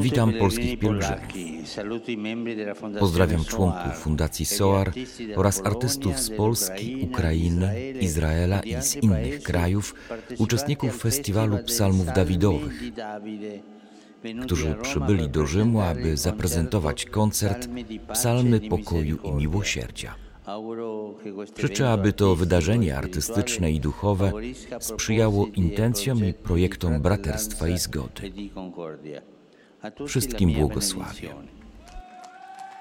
Witam polskich pielgrzymów. Pozdrawiam członków Fundacji SOAR oraz artystów z Polski, Ukrainy, Izraela i z innych krajów, uczestników festiwalu psalmów Dawidowych, którzy przybyli do Rzymu, aby zaprezentować koncert Psalmy Pokoju i Miłosierdzia. Życzę, aby to wydarzenie artystyczne i duchowe sprzyjało intencjom i projektom braterstwa i zgody. Wszystkim błogosławię.